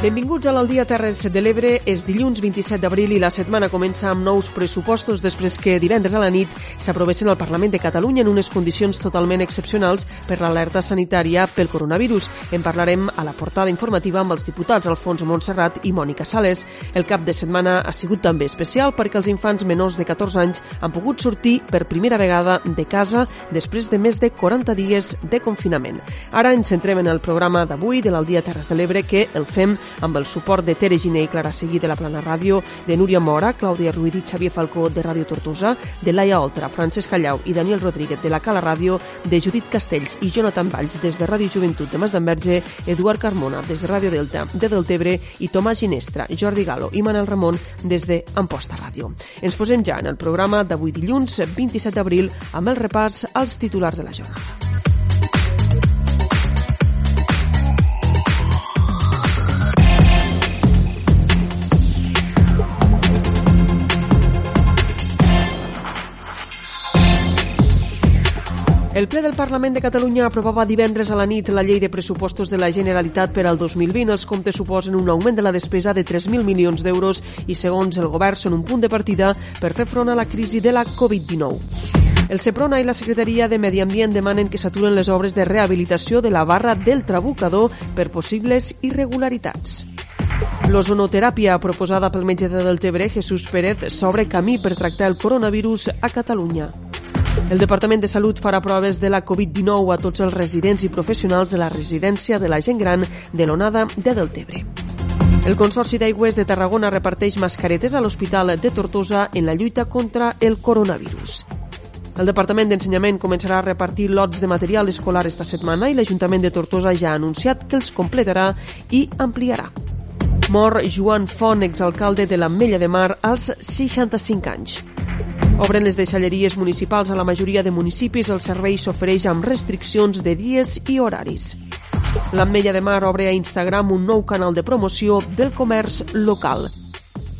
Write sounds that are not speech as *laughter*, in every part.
Benvinguts a l'Aldia Terres de l'Ebre. És dilluns 27 d'abril i la setmana comença amb nous pressupostos després que divendres a la nit s'aprovessin al Parlament de Catalunya en unes condicions totalment excepcionals per l'alerta sanitària pel coronavirus. En parlarem a la portada informativa amb els diputats Alfons Montserrat i Mònica Sales. El cap de setmana ha sigut també especial perquè els infants menors de 14 anys han pogut sortir per primera vegada de casa després de més de 40 dies de confinament. Ara ens centrem en el programa d'avui de l'Aldia Terres de l'Ebre que el fem amb el suport de Tere Giné i Clara Seguí de la Plana Ràdio, de Núria Mora, Clàudia Ruiz i Xavier Falcó de Ràdio Tortosa, de Laia Oltra, Francesc Callau i Daniel Rodríguez de la Cala Ràdio, de Judit Castells i Jonathan Valls des de Ràdio Joventut de Mas d'Enverge, Eduard Carmona des de Ràdio Delta de Deltebre i Tomàs Ginestra, Jordi Galo i Manel Ramon des de Amposta Ràdio. Ens posem ja en el programa d'avui dilluns 27 d'abril amb el repàs als titulars de la jornada. El ple del Parlament de Catalunya aprovava divendres a la nit la llei de pressupostos de la Generalitat per al 2020. Els comptes suposen un augment de la despesa de 3.000 milions d'euros i, segons el govern, són un punt de partida per fer front a la crisi de la Covid-19. El Seprona i la Secretaria de Medi Ambient demanen que s'aturen les obres de rehabilitació de la barra del Trabucador per possibles irregularitats. L'ozonoteràpia proposada pel metge de Deltebre, Jesús Pérez, s'obre camí per tractar el coronavirus a Catalunya. El Departament de Salut farà proves de la Covid-19 a tots els residents i professionals de la residència de la gent gran de l'Onada de Deltebre. El Consorci d'Aigües de Tarragona reparteix mascaretes a l'Hospital de Tortosa en la lluita contra el coronavirus. El Departament d'Ensenyament començarà a repartir lots de material escolar esta setmana i l'Ajuntament de Tortosa ja ha anunciat que els completarà i ampliarà. Mor Joan Font, exalcalde de l'Ametlla de Mar, als 65 anys. Obren les deixalleries municipals a la majoria de municipis. El servei s'ofereix amb restriccions de dies i horaris. L'Ametlla de Mar obre a Instagram un nou canal de promoció del comerç local.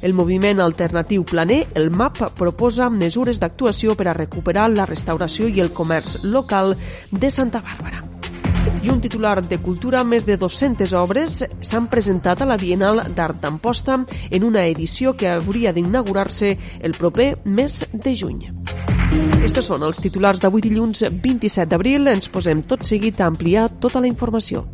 El moviment alternatiu planer, el MAP, proposa mesures d'actuació per a recuperar la restauració i el comerç local de Santa Bàrbara. I un titular de cultura, més de 200 obres s'han presentat a la Bienal d'Art d'Amposta en una edició que hauria d'inaugurar-se el proper mes de juny. Estos són els titulars d'avui dilluns 27 d'abril. Ens posem tot seguit a ampliar tota la informació.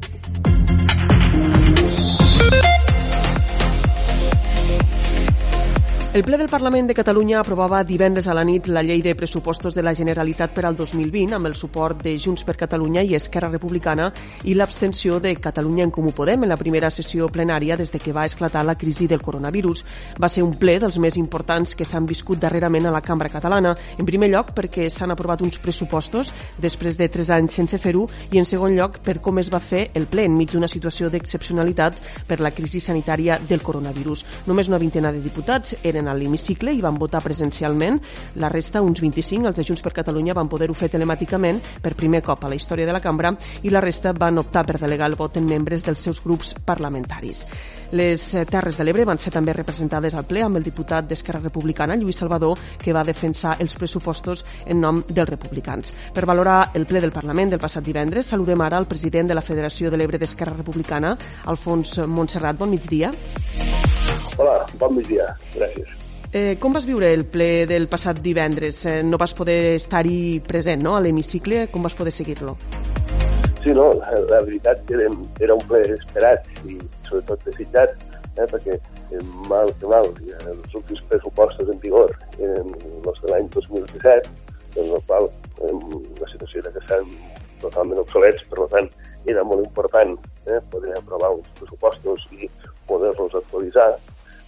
El ple del Parlament de Catalunya aprovava divendres a la nit la llei de pressupostos de la Generalitat per al 2020 amb el suport de Junts per Catalunya i Esquerra Republicana i l'abstenció de Catalunya en Comú Podem en la primera sessió plenària des de que va esclatar la crisi del coronavirus. Va ser un ple dels més importants que s'han viscut darrerament a la cambra catalana. En primer lloc, perquè s'han aprovat uns pressupostos després de tres anys sense fer-ho i en segon lloc per com es va fer el ple enmig d'una situació d'excepcionalitat per la crisi sanitària del coronavirus. Només una vintena de diputats eren a l'hemicicle i van votar presencialment. La resta, uns 25, els de Junts per Catalunya van poder-ho fer telemàticament per primer cop a la història de la cambra i la resta van optar per delegar el vot en membres dels seus grups parlamentaris. Les Terres de l'Ebre van ser també representades al ple amb el diputat d'Esquerra Republicana, Lluís Salvador, que va defensar els pressupostos en nom dels republicans. Per valorar el ple del Parlament del passat divendres, saludem ara el president de la Federació de l'Ebre d'Esquerra Republicana, Alfons Montserrat. Bon migdia. Hola, bon migdia. Gràcies. Eh, com vas viure el ple del passat divendres? Eh, no vas poder estar-hi present, no?, a l'hemicicle. Com vas poder seguir-lo? Sí, no, la, la veritat que era, era un ple esperat i sobretot desitjat, eh, perquè eh, mal que mal, ja, els últims pressupostos en vigor eren els de l'any 2017, en el qual eh, la situació era que estan totalment obsolets, per tant, era molt important eh, poder aprovar uns pressupostos i poder-los actualitzar,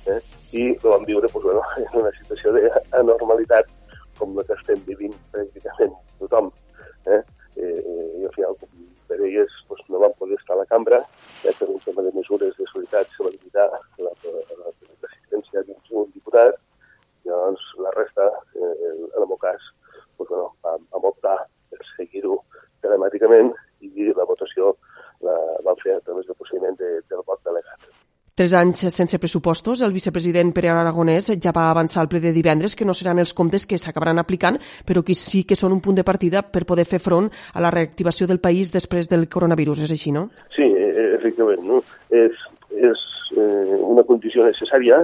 eh, i vam viure doncs, bueno, *laughs* en una situació d'anormalitat com la que estem vivint pràcticament tothom. Eh? Eh, I al final, com per elles, doncs, no vam poder estar a la cambra eh, per un tema de mesures de solidaritat se va limitar l'assistència d'un diputat llavors la resta, eh, en el meu cas, doncs, bueno, vam, vam optar per seguir-ho telemàticament i la votació la vam fer a través del procediment de, del vot delegat. Tres anys sense pressupostos, el vicepresident Pere Aragonès ja va avançar al ple de divendres que no seran els comptes que s'acabaran aplicant, però que sí que són un punt de partida per poder fer front a la reactivació del país després del coronavirus. És així, no? Sí, e, efectivament. No? És, és eh, una condició necessària,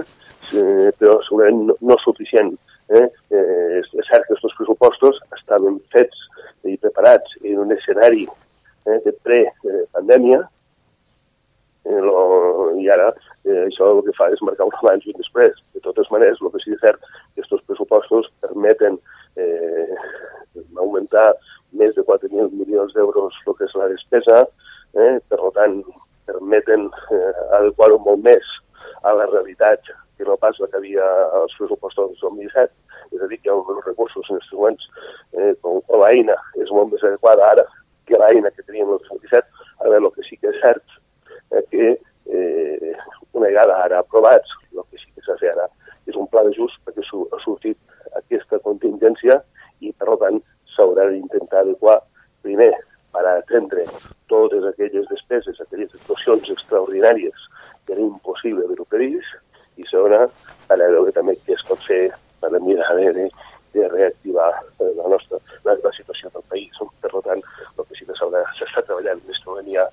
eh, però segurament no, no suficient. Eh? Eh, és, cert que aquests pressupostos estaven fets i preparats en un escenari eh, de pre-pandèmia, Eh, lo, I ara eh, això el que fa és marcar un abans i un després. De totes maneres, el que sí que és cert que aquests pressupostos permeten eh, augmentar més de 4.000 milions d'euros el que és la despesa, eh, per tant, permeten eh, adequar-ho molt més a la realitat que no pas la que havia als pressupostos del 2017, és a dir, que hi ha uns recursos en els següents, eh, com, com l'eina és molt més adequada ara que l'eina que teníem el 2017, a veure, el que sí que és cert eh, que eh, una vegada ara aprovats, el que sí que s'ha fet ara és un pla d'ajust perquè ha sortit aquesta contingència i, per tant, s'haurà d'intentar adequar primer per atendre totes aquelles despeses, aquelles actuacions extraordinàries que era impossible haver-ho previst, i segona, per a veure també què es pot fer per a mirar de, de reactivar eh, la nostra la, la situació del país. Per tant, el que sí que s'està treballant en aquest moment ja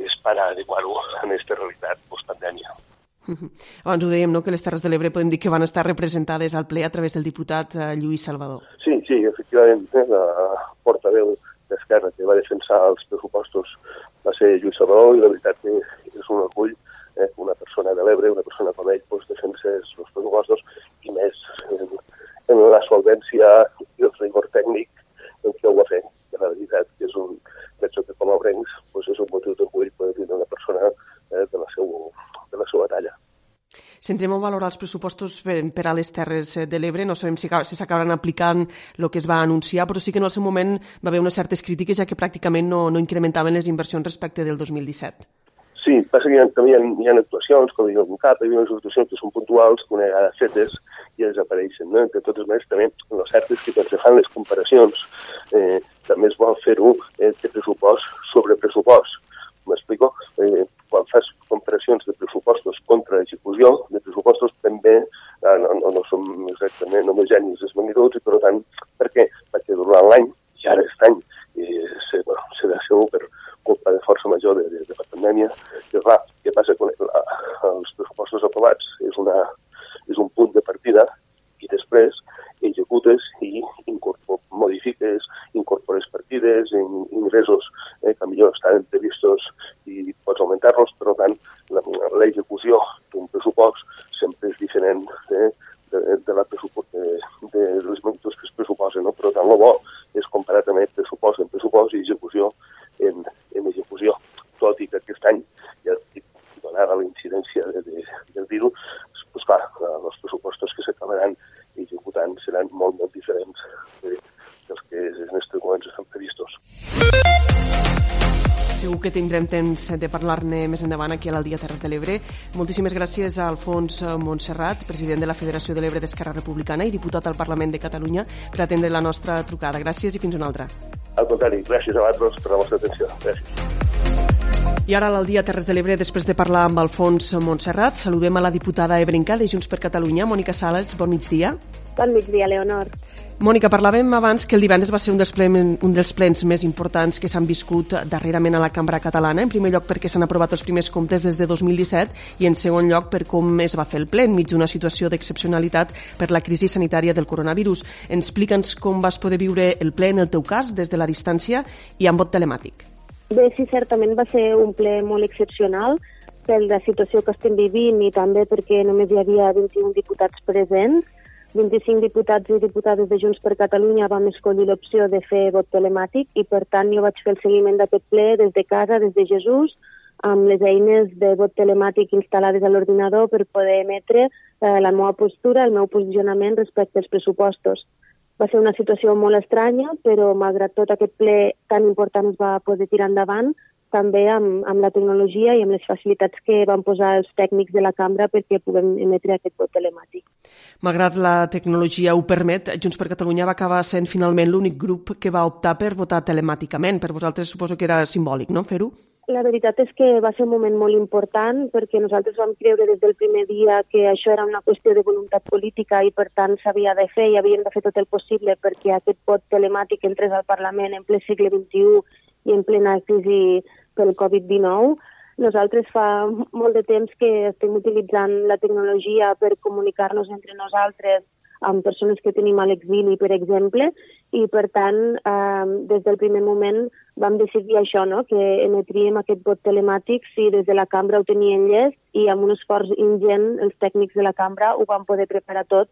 és per adequar-ho a aquesta realitat postpandèmia. Abans ho dèiem, no?, que les Terres de l'Ebre podem dir que van estar representades al ple a través del diputat eh, Lluís Salvador. Sí, sí, efectivament, eh, la portaveu d'Esquerra que va defensar els pressupostos va ser Lluís Salvador i la veritat que és un orgull eh, una persona de l'Ebre, una persona com ell, doncs, defensés els pressupostos i més en, en la solvència i el rigor tècnic en què ho va fer. La veritat que és un, penso que com a obrencs pues, és un motiu d'orgull poder tindre una persona eh, de, la seu, de la seva talla. Si entrem a valorar els pressupostos per, per a les Terres de l'Ebre, no sabem si, si s'acabaran aplicant el que es va anunciar, però sí que en el seu moment va haver unes certes crítiques ja que pràcticament no, no incrementaven les inversions respecte del 2017. Sí, passa que hi ha, hi ha, hi ha actuacions, com dic, un cap, hi ha actuacions que són puntuals, que una vegada fetes ja desapareixen. No? De totes maneres, també, el cert és que quan se fan les comparacions eh, també es vol fer-ho eh, de pressupost sobre pressupost. M'explico? Eh, quan fas comparacions de pressupostos contra execució, de pressupostos també eh, no, no, no som exactament homogenis les magnituds i per tant, per què? Perquè durant l'any, i ara aquest any, eh, se, bueno, serà segur per culpa de força major de, de, de la pandèmia, i clar, què passa quan la, els pressupostos aprovats és, una, és un punt de partida i després executes i incorpor, modifiques, incorpores partides, in, ingressos eh, que millor estaven previstos i pots augmentar-los, per tant, l'execució d'un pressupost sempre és diferent eh, de, de, la de, de les magnituds que es pressuposen, no? però tant, el bo és comparar també pressupost en pressupost i execució en, en execució, tot i que aquest any, ja dic, donada la incidència de, de, del virus, doncs clar, els pressupostos que s'acabaran executant seran molt, molt diferents de, dels que en aquests moments estan previstos. Segur que tindrem temps de parlar-ne més endavant aquí a l'Aldia Terres de l'Ebre. Moltíssimes gràcies a Alfons Montserrat, president de la Federació de l'Ebre d'Esquerra Republicana i diputat al Parlament de Catalunya, per atendre la nostra trucada. Gràcies i fins una altra. Al contrari, gràcies a vosaltres per la vostra atenció. Gràcies. I ara al dia Terres de l'Ebre, després de parlar amb Alfons Montserrat, saludem a la diputada ebrenca de Junts per Catalunya, Mònica Sales. Bon migdia. Bon migdia, Leonor. Mònica, parlàvem abans que el divendres va ser un dels, plens, un dels plens més importants que s'han viscut darrerament a la cambra catalana. En primer lloc perquè s'han aprovat els primers comptes des de 2017 i en segon lloc per com es va fer el ple enmig d'una situació d'excepcionalitat per la crisi sanitària del coronavirus. Explica'ns com vas poder viure el ple en el teu cas des de la distància i amb vot telemàtic. Bé, sí, certament va ser un ple molt excepcional per la situació que estem vivint i també perquè només hi havia 21 diputats presents 25 diputats i diputades de Junts per Catalunya vam escollir l'opció de fer vot telemàtic i, per tant, jo vaig fer el seguiment d'aquest ple des de casa, des de Jesús, amb les eines de vot telemàtic instal·lades a l'ordinador per poder emetre eh, la meva postura, el meu posicionament respecte als pressupostos. Va ser una situació molt estranya, però malgrat tot aquest ple tan important es va poder tirar endavant també amb, amb la tecnologia i amb les facilitats que van posar els tècnics de la cambra perquè puguem emetre aquest vot telemàtic. Malgrat la tecnologia ho permet, Junts per Catalunya va acabar sent finalment l'únic grup que va optar per votar telemàticament. Per vosaltres suposo que era simbòlic, no?, fer-ho? La veritat és que va ser un moment molt important perquè nosaltres vam creure des del primer dia que això era una qüestió de voluntat política i per tant s'havia de fer i havíem de fer tot el possible perquè aquest vot telemàtic entrés al Parlament en ple segle XXI i en plena crisi pel Covid-19. Nosaltres fa molt de temps que estem utilitzant la tecnologia per comunicar-nos entre nosaltres amb persones que tenim a l'exili, per exemple, i per tant, eh, des del primer moment vam decidir això, no? que emetríem aquest vot telemàtic si des de la cambra ho tenien llest i amb un esforç ingent els tècnics de la cambra ho van poder preparar tot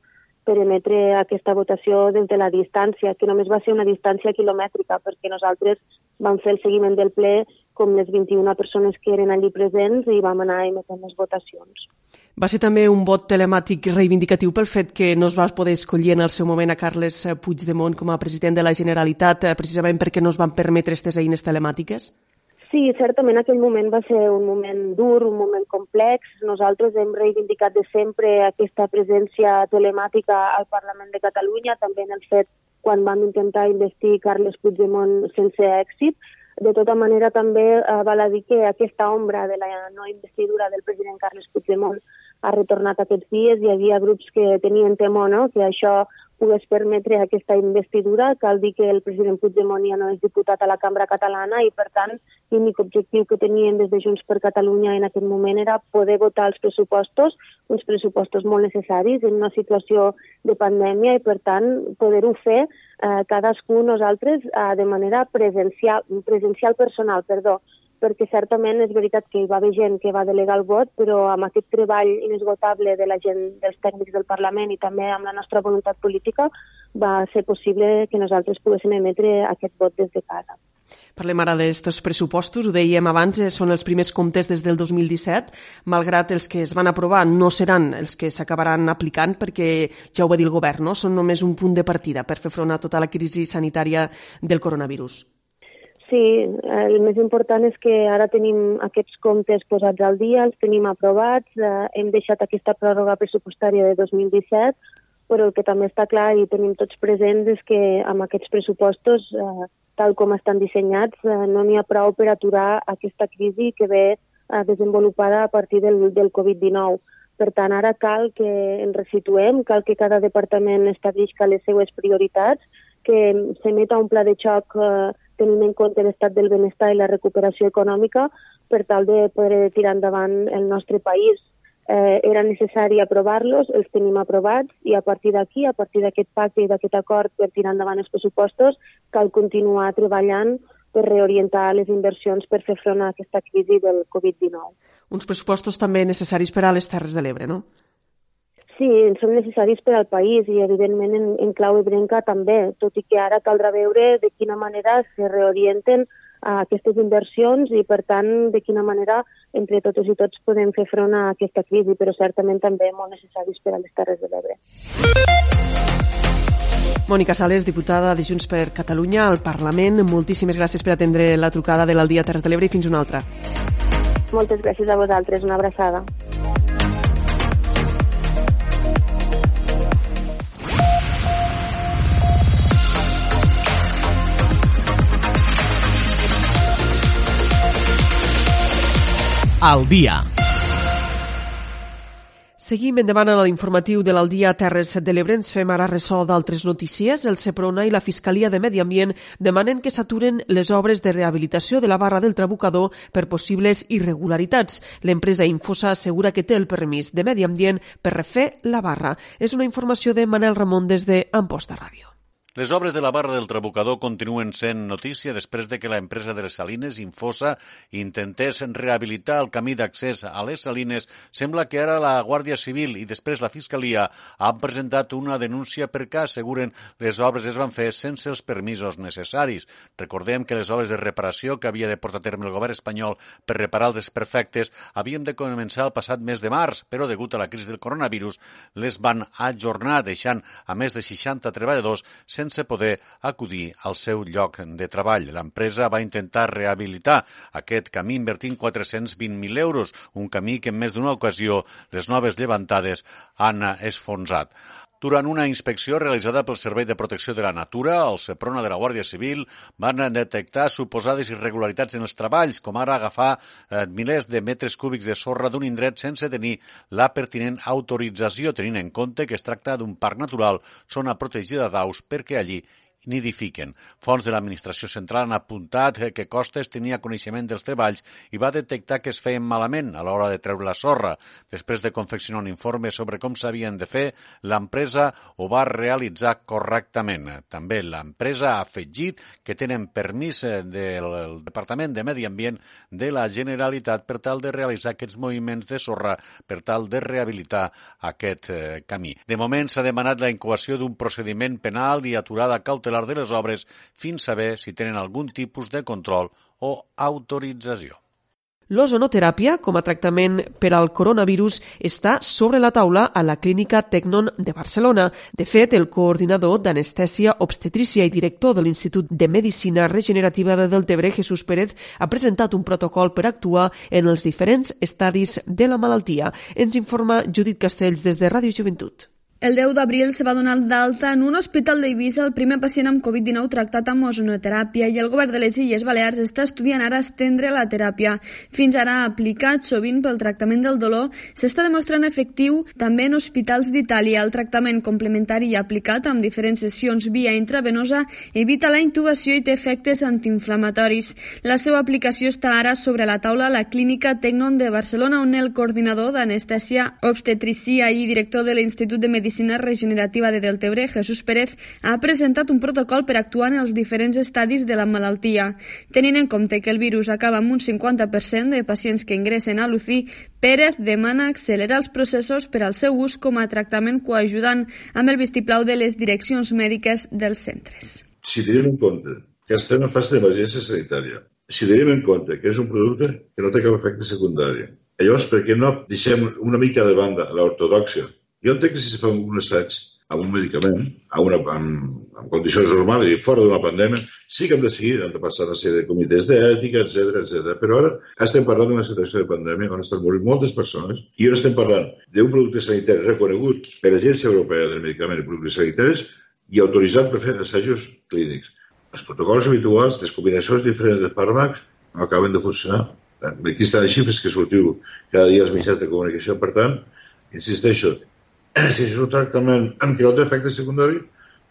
per emetre aquesta votació des de la distància, que només va ser una distància quilomètrica, perquè nosaltres vam fer el seguiment del ple com les 21 persones que eren allí presents i vam anar emetent les votacions. Va ser també un vot telemàtic reivindicatiu pel fet que no es va poder escollir en el seu moment a Carles Puigdemont com a president de la Generalitat, eh, precisament perquè no es van permetre aquestes eines telemàtiques? Sí, certament aquell moment va ser un moment dur, un moment complex. Nosaltres hem reivindicat de sempre aquesta presència telemàtica al Parlament de Catalunya, també en el fet quan vam intentar investir Carles Puigdemont sense èxit. De tota manera, també eh, val a dir que aquesta ombra de la no investidura del president Carles Puigdemont ha retornat aquests dies. Hi havia grups que tenien temor no? que això pogués permetre aquesta investidura. Cal dir que el president Puigdemont ja no és diputat a la cambra catalana i, per tant, l'únic objectiu que tenien des de Junts per Catalunya en aquest moment era poder votar els pressupostos, uns pressupostos molt necessaris en una situació de pandèmia i, per tant, poder-ho fer eh, cadascú nosaltres eh, de manera presencial, presencial personal, perdó, perquè certament és veritat que hi va haver gent que va delegar el vot, però amb aquest treball inesgotable de la gent, dels tècnics del Parlament i també amb la nostra voluntat política va ser possible que nosaltres poguéssim emetre aquest vot des de casa. Parlem ara d'aquests pressupostos, ho dèiem abans, eh, són els primers comptes des del 2017, malgrat els que es van aprovar no seran els que s'acabaran aplicant perquè ja ho va dir el govern, no? són només un punt de partida per fer front a tota la crisi sanitària del coronavirus. Sí, el més important és que ara tenim aquests comptes posats al dia, els tenim aprovats, eh, hem deixat aquesta pròrroga pressupostària de 2017, però el que també està clar i tenim tots presents és que amb aquests pressupostos, eh, tal com estan dissenyats, eh, no n'hi ha prou per aturar aquesta crisi que ve eh, desenvolupada a partir del, del Covid-19. Per tant, ara cal que ens resituem, cal que cada departament establisca les seues prioritats, que s'emeta un pla de xoc eh, tenint en compte l'estat del benestar i la recuperació econòmica per tal de poder tirar endavant el nostre país. Eh, era necessari aprovar-los, els tenim aprovats i a partir d'aquí, a partir d'aquest pacte i d'aquest acord per tirar endavant els pressupostos, cal continuar treballant per reorientar les inversions per fer front a aquesta crisi del Covid-19. Uns pressupostos també necessaris per a les Terres de l'Ebre, no? Sí, són necessaris per al país i, evidentment, en, en clau ebrenca també, tot i que ara caldrà veure de quina manera se reorienten a aquestes inversions i, per tant, de quina manera entre totes i tots podem fer front a aquesta crisi, però certament també molt necessaris per a les Terres de l'Ebre. Mònica Sales, diputada de Junts per Catalunya al Parlament, moltíssimes gràcies per atendre la trucada de l'Aldia Terres de l'Ebre i fins una altra. Moltes gràcies a vosaltres, una abraçada. Al dia. Seguim endavant a l'informatiu de l'Aldia Terres de l'Ebre. Ens fem ara ressò d'altres notícies. El Seprona i la Fiscalia de Medi Ambient demanen que s'aturen les obres de rehabilitació de la barra del Trabucador per possibles irregularitats. L'empresa Infosa assegura que té el permís de Medi Ambient per refer la barra. És una informació de Manel Ramon des de Amposta Ràdio. Les obres de la barra del Trabucador continuen sent notícia després de que la empresa de les Salines, Infosa, intentés rehabilitar el camí d'accés a les Salines. Sembla que ara la Guàrdia Civil i després la Fiscalia han presentat una denúncia perquè asseguren les obres es van fer sense els permisos necessaris. Recordem que les obres de reparació que havia de portar a terme el govern espanyol per reparar els desperfectes havien de començar el passat mes de març, però degut a la crisi del coronavirus les van ajornar, deixant a més de 60 treballadors sense sense poder acudir al seu lloc de treball. L'empresa va intentar rehabilitar aquest camí invertint 420.000 euros, un camí que en més d'una ocasió les noves llevantades han esfonsat. Durant una inspecció realitzada pel Servei de Protecció de la Natura, el Seprona de la Guàrdia Civil van detectar suposades irregularitats en els treballs, com ara agafar eh, milers de metres cúbics de sorra d'un indret sense tenir la pertinent autorització, tenint en compte que es tracta d'un parc natural, zona protegida d'aus, perquè allí nidifiquen. Fons de l'administració central han apuntat que Costes tenia coneixement dels treballs i va detectar que es feien malament a l'hora de treure la sorra. Després de confeccionar un informe sobre com s'havien de fer, l'empresa ho va realitzar correctament. També l'empresa ha afegit que tenen permís eh, del Departament de Medi Ambient de la Generalitat per tal de realitzar aquests moviments de sorra per tal de rehabilitar aquest eh, camí. De moment s'ha demanat la incoació d'un procediment penal i aturada cautelar de les obres fins saber si tenen algun tipus de control o autorització. L'ozonoteràpia, com a tractament per al coronavirus, està sobre la taula a la clínica Tecnon de Barcelona. De fet, el coordinador d'anestèsia obstetrícia i director de l'Institut de Medicina Regenerativa de Deltebre, Jesús Pérez, ha presentat un protocol per actuar en els diferents estadis de la malaltia. Ens informa Judit Castells des de Ràdio Joventut. El 10 d'abril se va donar d'alta en un hospital d'Eivissa el primer pacient amb Covid-19 tractat amb ozonoteràpia i el govern de les Illes Balears està estudiant ara estendre la teràpia. Fins ara aplicat sovint pel tractament del dolor, s'està demostrant efectiu també en hospitals d'Itàlia. El tractament complementari aplicat amb diferents sessions via intravenosa evita la intubació i té efectes antiinflamatoris. La seva aplicació està ara sobre la taula a la clínica Tecnon de Barcelona on el coordinador d'anestèsia obstetricia i director de l'Institut de Medicina Medicina Regenerativa de Deltebre, Jesús Pérez, ha presentat un protocol per actuar en els diferents estadis de la malaltia. Tenint en compte que el virus acaba amb un 50% de pacients que ingressen a l'UCI, Pérez demana accelerar els processos per al seu ús com a tractament coajudant amb el vistiplau de les direccions mèdiques dels centres. Si tenim en compte que estem en fase d'emergència sanitària, si tenim en compte que és un producte que no té cap efecte secundari, llavors per què no deixem una mica de banda l'ortodoxia jo entenc que si es fa un assaig amb un medicament, a una, amb, amb condicions normals i fora d'una pandèmia, sí que hem de seguir, hem de passar una sèrie de comitès d'ètica, etc etc. Però ara estem parlant d'una situació de pandèmia on estan morint moltes persones i ara estem parlant d'un producte sanitari reconegut per l'Agència Europea del Medicament i Productes Sanitaris i autoritzat per fer assajos clínics. Els protocols habituals, les combinacions diferents de fàrmacs no acaben de funcionar. Aquí estan les xifres que sortiu cada dia als mitjans de comunicació. Per tant, insisteixo, si és un tractament amb que no té efecte secundari,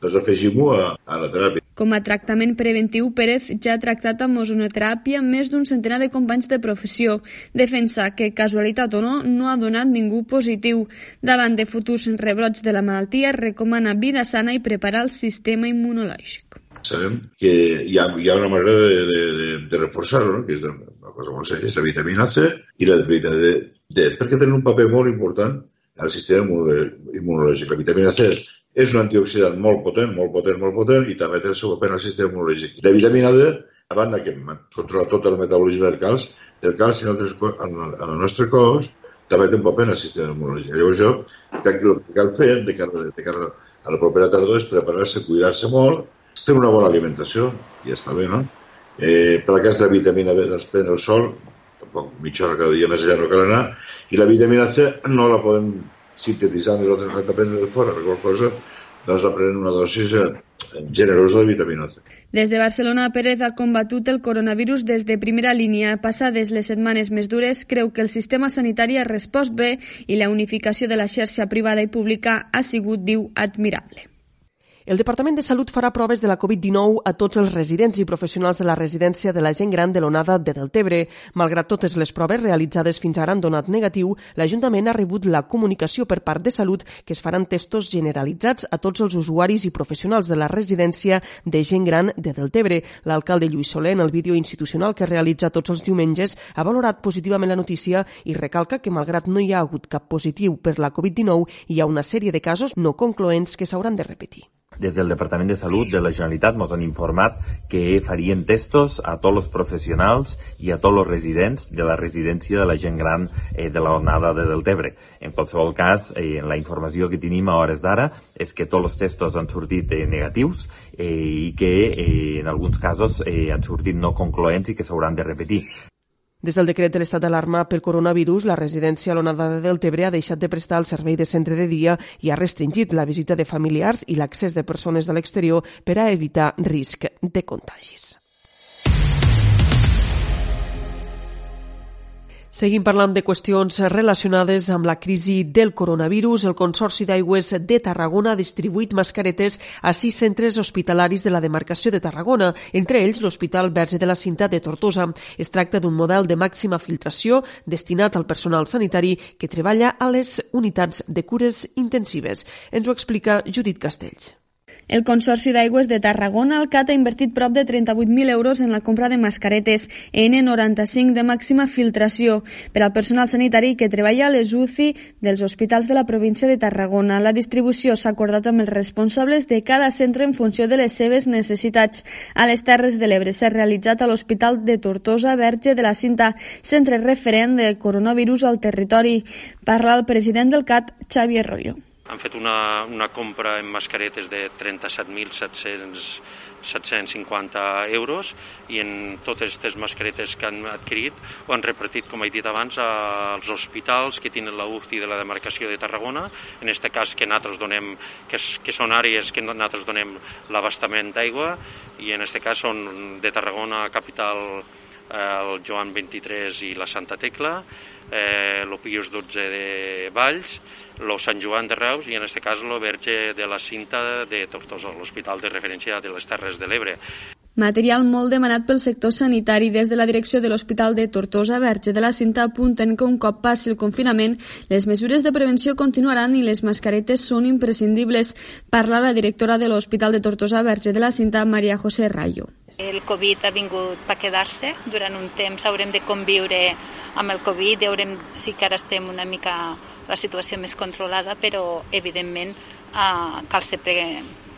doncs afegim-ho a, a la teràpia. Com a tractament preventiu, Pérez ja ha tractat amb ozonoteràpia més d'un centenar de companys de professió. Defensa que, casualitat o no, no ha donat ningú positiu. Davant de futurs rebrots de la malaltia, recomana vida sana i preparar el sistema immunològic. Sabem que hi ha, hi ha una manera de, de, de, de reforçar-ho, no? que és una cosa molt senzilla, és la vitamina C i la vitamina D, D, perquè tenen un paper molt important al sistema immunològic. La vitamina C és un antioxidant molt potent, molt potent, molt potent, i també té el seu paper al sistema immunològic. La vitamina D, a banda que controla tot el metabolisme del calç, el calç en, en, en el nostre cos també té un paper en el sistema immunològic. Llavors jo que el que cal fer de cara, de cara a la propera tardor és preparar-se, cuidar-se molt, fer una bona alimentació, i ja està bé, no? Eh, per aquesta vitamina B doncs pren el sol, tampoc mitja hora cada dia més allà no cal anar, i la vitamina C no la podem sintetitzar ni l'altra que prendre de fora, per qual cosa doncs la una dosi generosa de vitamina C. Des de Barcelona, Pérez ha combatut el coronavirus des de primera línia. Passades les setmanes més dures, creu que el sistema sanitari ha respost bé i la unificació de la xarxa privada i pública ha sigut, diu, admirable. El Departament de Salut farà proves de la Covid-19 a tots els residents i professionals de la residència de la gent gran de l'onada de Deltebre. Malgrat totes les proves realitzades fins ara han donat negatiu, l'Ajuntament ha rebut la comunicació per part de Salut que es faran testos generalitzats a tots els usuaris i professionals de la residència de gent gran de Deltebre. L'alcalde Lluís Soler, en el vídeo institucional que realitza tots els diumenges, ha valorat positivament la notícia i recalca que, malgrat no hi ha hagut cap positiu per la Covid-19, hi ha una sèrie de casos no concloents que s'hauran de repetir. Des del Departament de Salut de la Generalitat ens han informat que farien testos a tots els professionals i a tots els residents de la residència de la gent gran eh, de la onada de Deltebre. En qualsevol cas, eh, la informació que tenim a hores d'ara és que tots els testos han sortit eh, negatius eh, i que eh, en alguns casos eh, han sortit no concloents i que s'hauran de repetir. Des del decret de l'estat d'alarma pel coronavirus, la residència a l'Onada de Deltebre ha deixat de prestar el servei de centre de dia i ha restringit la visita de familiars i l'accés de persones de l'exterior per a evitar risc de contagis. Seguim parlant de qüestions relacionades amb la crisi del coronavirus. El Consorci d'Aigües de Tarragona ha distribuït mascaretes a sis centres hospitalaris de la demarcació de Tarragona, entre ells l'Hospital Verge de la Cinta de Tortosa. Es tracta d'un model de màxima filtració destinat al personal sanitari que treballa a les unitats de cures intensives. Ens ho explica Judit Castells. El Consorci d'Aigües de Tarragona, el CAT, ha invertit prop de 38.000 euros en la compra de mascaretes N95 de màxima filtració per al personal sanitari que treballa a les UCI dels hospitals de la província de Tarragona. La distribució s'ha acordat amb els responsables de cada centre en funció de les seves necessitats. A les Terres de l'Ebre s'ha realitzat a l'Hospital de Tortosa Verge de la Cinta, centre referent de coronavirus al territori. Parla el president del CAT, Xavier Rollo. Han fet una, una compra en mascaretes de 37.750 euros i en totes aquestes mascaretes que han adquirit ho han repartit, com he dit abans, als hospitals que tenen la UCI de la demarcació de Tarragona, en aquest cas que nosaltres donem, que, que són àrees que nosaltres donem l'abastament d'aigua i en aquest cas són de Tarragona capital el Joan 23 i la Santa Tecla, eh, l'Opius 12 de Valls, lo Sant Joan de Reus i en aquest cas lo Verge de la Cinta de Tortosa, l'Hospital de Referència de les Terres de l'Ebre. Material molt demanat pel sector sanitari. Des de la direcció de l'Hospital de Tortosa Verge de la Cinta apunten que un cop passi el confinament, les mesures de prevenció continuaran i les mascaretes són imprescindibles. Parla la directora de l'Hospital de Tortosa Verge de la Cinta, Maria José Rayo. El Covid ha vingut per quedar-se. Durant un temps haurem de conviure amb el Covid i haurem, sí que ara estem una mica la situació més controlada, però evidentment eh, cal ser pre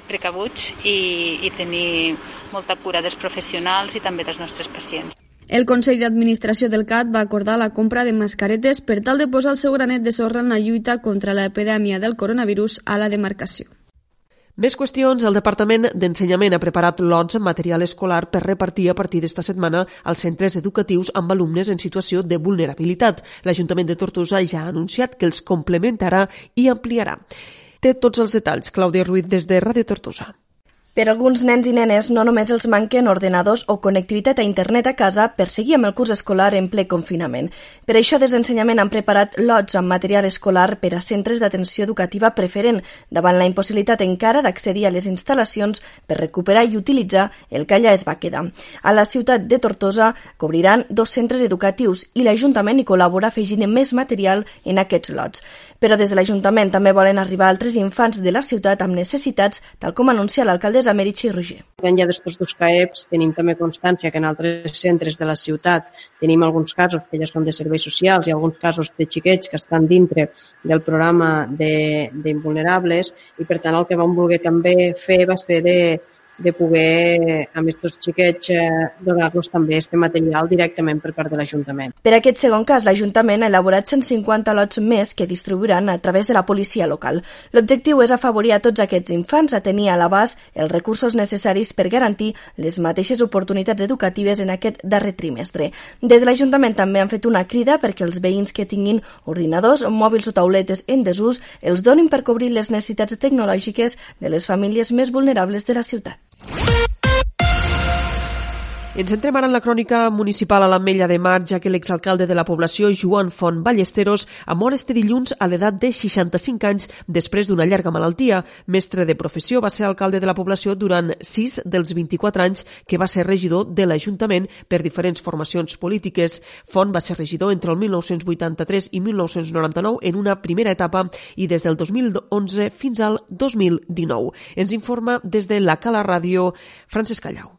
precabuts i, i tenir molta cura dels professionals i també dels nostres pacients. El Consell d'Administració del CAT va acordar la compra de mascaretes per tal de posar el seu granet de sorra en la lluita contra l'epidèmia del coronavirus a la demarcació. Més qüestions. El Departament d'Ensenyament ha preparat lots amb material escolar per repartir a partir d'esta setmana als centres educatius amb alumnes en situació de vulnerabilitat. L'Ajuntament de Tortosa ja ha anunciat que els complementarà i ampliarà. Té tots els detalls. Clàudia Ruiz des de Ràdio Tortosa. Per alguns nens i nenes no només els manquen ordenadors o connectivitat a internet a casa per seguir amb el curs escolar en ple confinament. Per això des d'ensenyament han preparat lots amb material escolar per a centres d'atenció educativa preferent davant la impossibilitat encara d'accedir a les instal·lacions per recuperar i utilitzar el que allà es va quedar. A la ciutat de Tortosa cobriran dos centres educatius i l'Ajuntament hi col·labora afegint més material en aquests lots. Però des de l'Ajuntament també volen arribar altres infants de la ciutat amb necessitats, tal com anuncia l'alcaldessa Meritxi Roger. Enllà d'estos dos CAEPs tenim també constància que en altres centres de la ciutat tenim alguns casos que ja són de serveis socials i alguns casos de xiquets que estan dintre del programa d'invulnerables i per tant el que vam voler també fer va ser de de poder, amb aquests xiquets, eh, donar-los també este material directament per part de l'Ajuntament. Per aquest segon cas, l'Ajuntament ha elaborat 150 lots més que distribuiran a través de la policia local. L'objectiu és afavorir a tots aquests infants a tenir a l'abast els recursos necessaris per garantir les mateixes oportunitats educatives en aquest darrer trimestre. Des de l'Ajuntament també han fet una crida perquè els veïns que tinguin ordinadors, mòbils o tauletes en desús els donin per cobrir les necessitats tecnològiques de les famílies més vulnerables de la ciutat. Ens entrem ara en la crònica municipal a l'Ametlla de Mar, ja que l'exalcalde de la població, Joan Font Ballesteros, ha mort este dilluns a l'edat de 65 anys després d'una llarga malaltia. Mestre de professió, va ser alcalde de la població durant 6 dels 24 anys que va ser regidor de l'Ajuntament per diferents formacions polítiques. Font va ser regidor entre el 1983 i 1999 en una primera etapa i des del 2011 fins al 2019. Ens informa des de la Cala Ràdio Francesc Callau.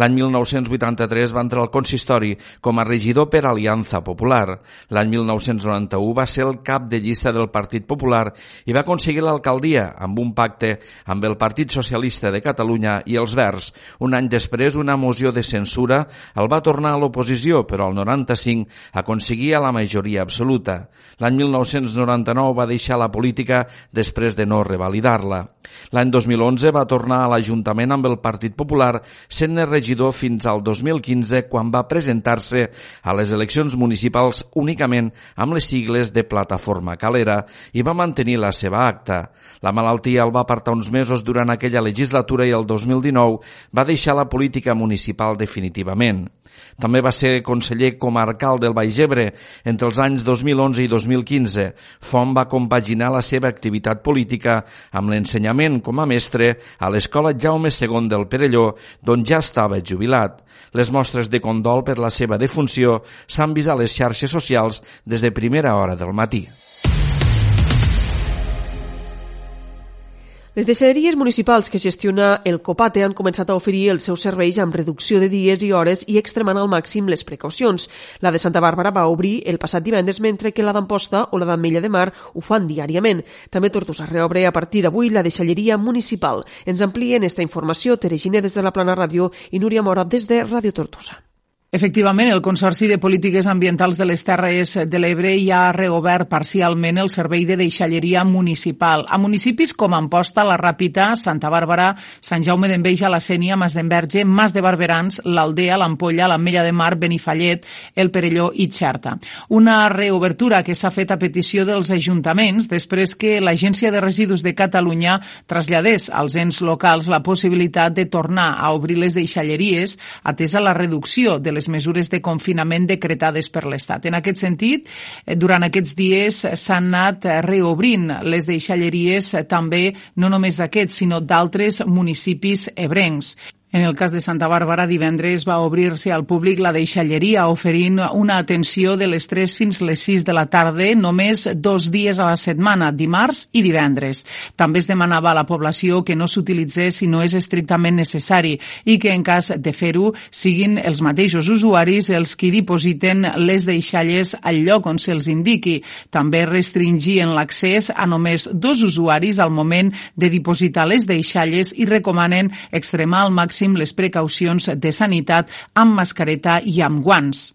L'any 1983 va entrar al consistori com a regidor per Aliança Popular. L'any 1991 va ser el cap de llista del Partit Popular i va aconseguir l'alcaldia amb un pacte amb el Partit Socialista de Catalunya i els Verds. Un any després, una moció de censura el va tornar a l'oposició, però al 95 aconseguia la majoria absoluta. L'any 1999 va deixar la política després de no revalidar-la. L'any 2011 va tornar a l'Ajuntament amb el Partit Popular, sent regidor regidor fins al 2015 quan va presentar-se a les eleccions municipals únicament amb les sigles de Plataforma Calera i va mantenir la seva acta. La malaltia el va apartar uns mesos durant aquella legislatura i el 2019 va deixar la política municipal definitivament. També va ser conseller comarcal del Baix Ebre entre els anys 2011 i 2015. Font va compaginar la seva activitat política amb l'ensenyament com a mestre a l'Escola Jaume II del Perelló, d'on ja estava jubilat. Les mostres de condol per la seva defunció s'han vist a les xarxes socials des de primera hora del matí. Les deixalleries municipals que gestiona el Copate han començat a oferir els seus serveis amb reducció de dies i hores i extremant al màxim les precaucions. La de Santa Bàrbara va obrir el passat divendres, mentre que la d'Amposta o la d'Ametlla de Mar ho fan diàriament. També Tortosa reobre a partir d'avui la deixalleria municipal. Ens amplien esta informació Tere Giner des de la Plana Ràdio i Núria Mora des de Ràdio Tortosa. Efectivament, el Consorci de Polítiques Ambientals de les Terres de l'Ebre ja ha reobert parcialment el servei de deixalleria municipal. A municipis com Amposta, La Ràpita, Santa Bàrbara, Sant Jaume d'Enveja, La Sènia, Mas d'Enverge, Mas de Barberans, l'Aldea, l'Ampolla, l'Ametlla de Mar, Benifallet, el Perelló i Xerta. Una reobertura que s'ha fet a petició dels ajuntaments després que l'Agència de Residus de Catalunya traslladés als ens locals la possibilitat de tornar a obrir les deixalleries atesa la reducció de les les mesures de confinament decretades per l'Estat. En aquest sentit, eh, durant aquests dies s'han anat reobrint les deixalleries eh, també no només d'aquests, sinó d'altres municipis ebrencs. En el cas de Santa Bàrbara, divendres va obrir-se al públic la deixalleria, oferint una atenció de les 3 fins les 6 de la tarda, només dos dies a la setmana, dimarts i divendres. També es demanava a la població que no s'utilitzés si no és estrictament necessari i que en cas de fer-ho siguin els mateixos usuaris els qui dipositen les deixalles al lloc on se'ls indiqui. També restringien l'accés a només dos usuaris al moment de dipositar les deixalles i recomanen extremar al màxim màxim les precaucions de sanitat amb mascareta i amb guants.